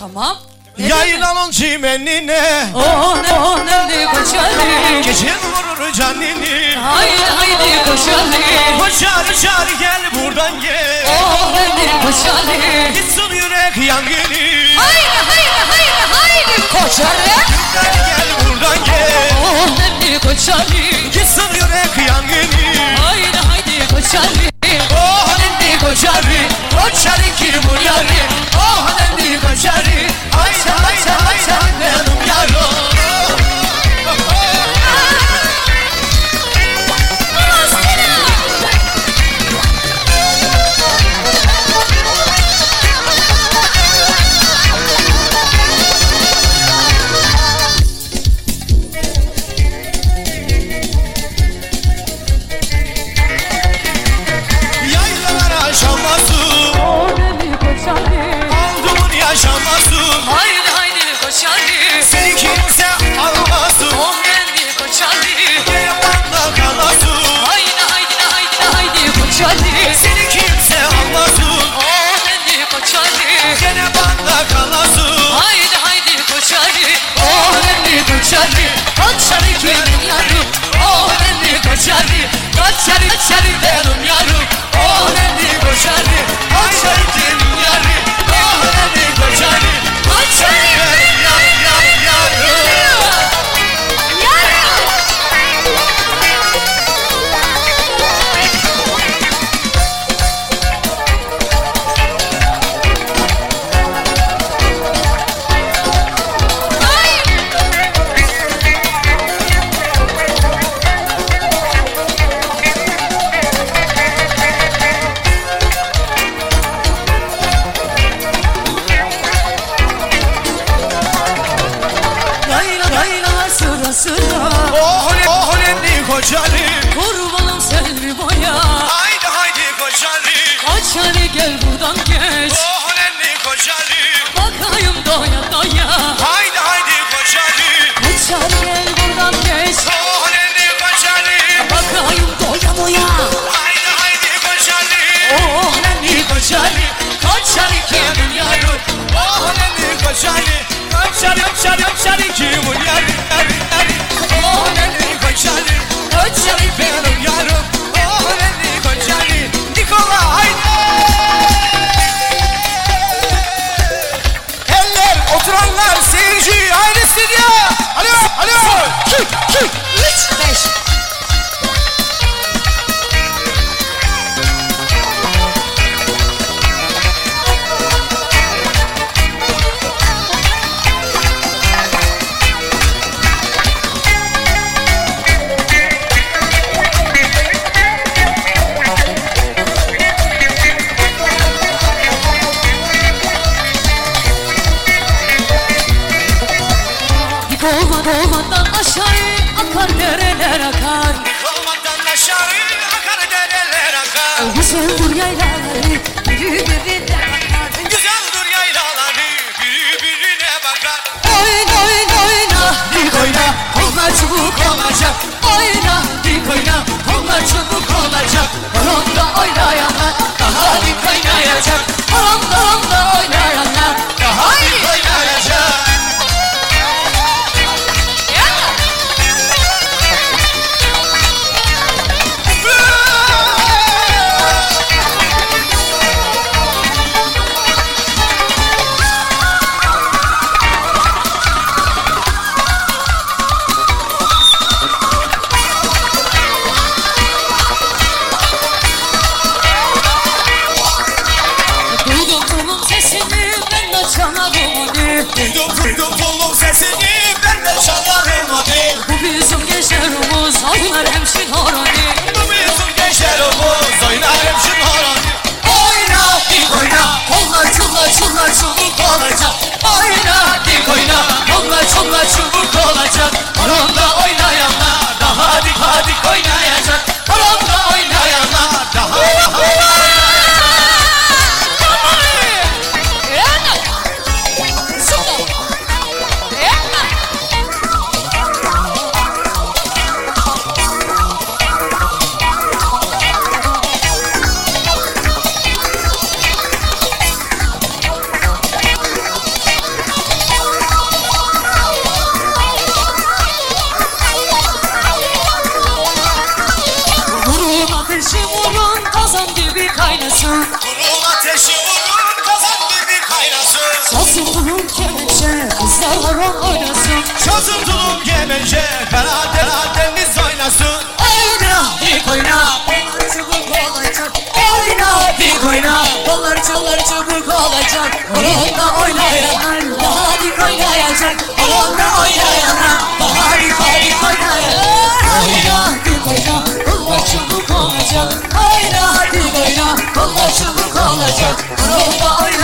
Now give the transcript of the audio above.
Tamam. Yaylanın çimenine Oh ne oh ne koşarı. Geçin vurur canini Haydi haydi koşarı. Koşar koşar gel buradan gel Oh ne koşarı. Gitsin yürek yangını Haydi haydi haydi haydi koşarı. Gel gel buradan gel Oh ne koşarı. Gitsin yürek yangını Haydi haydi koşarı. Oh nendi koşarı Koşarı ki bu yarı Oh nendi koşarı Haydi haydi haydi benim ne koşarı Kurbanım selvi boya. Haydi haydi koşarı Koşarı gel buradan geç. Oh ne koşarı Bakayım doya doya. Haydi haydi koşarı Koşarı gel buradan geç. Oh ne koşarı Bakayım doya doya. Haydi haydi koşarı Oh ne koşarı. Koşarı kimin yarım. Oh ne koşarı Koşarı koşarı koşarı kimin yarı noite eu me Olma olmadan aşağı akar dereler akar. Olmadan aşağı akar dereler akar. Güzeldir yaylaları birbirine bakar. Güzeldir yaylaları birbirine bakar. Oyna oyna oyna dik oyna Onlar çubuk olacak. Oyna dik oyna Onlar çubuk olacak. Horonda oynayanlar Daha dik oynayacak. Horonda I Sarımsın o Yeah. Anlaşılık alacak Kurulda ayrı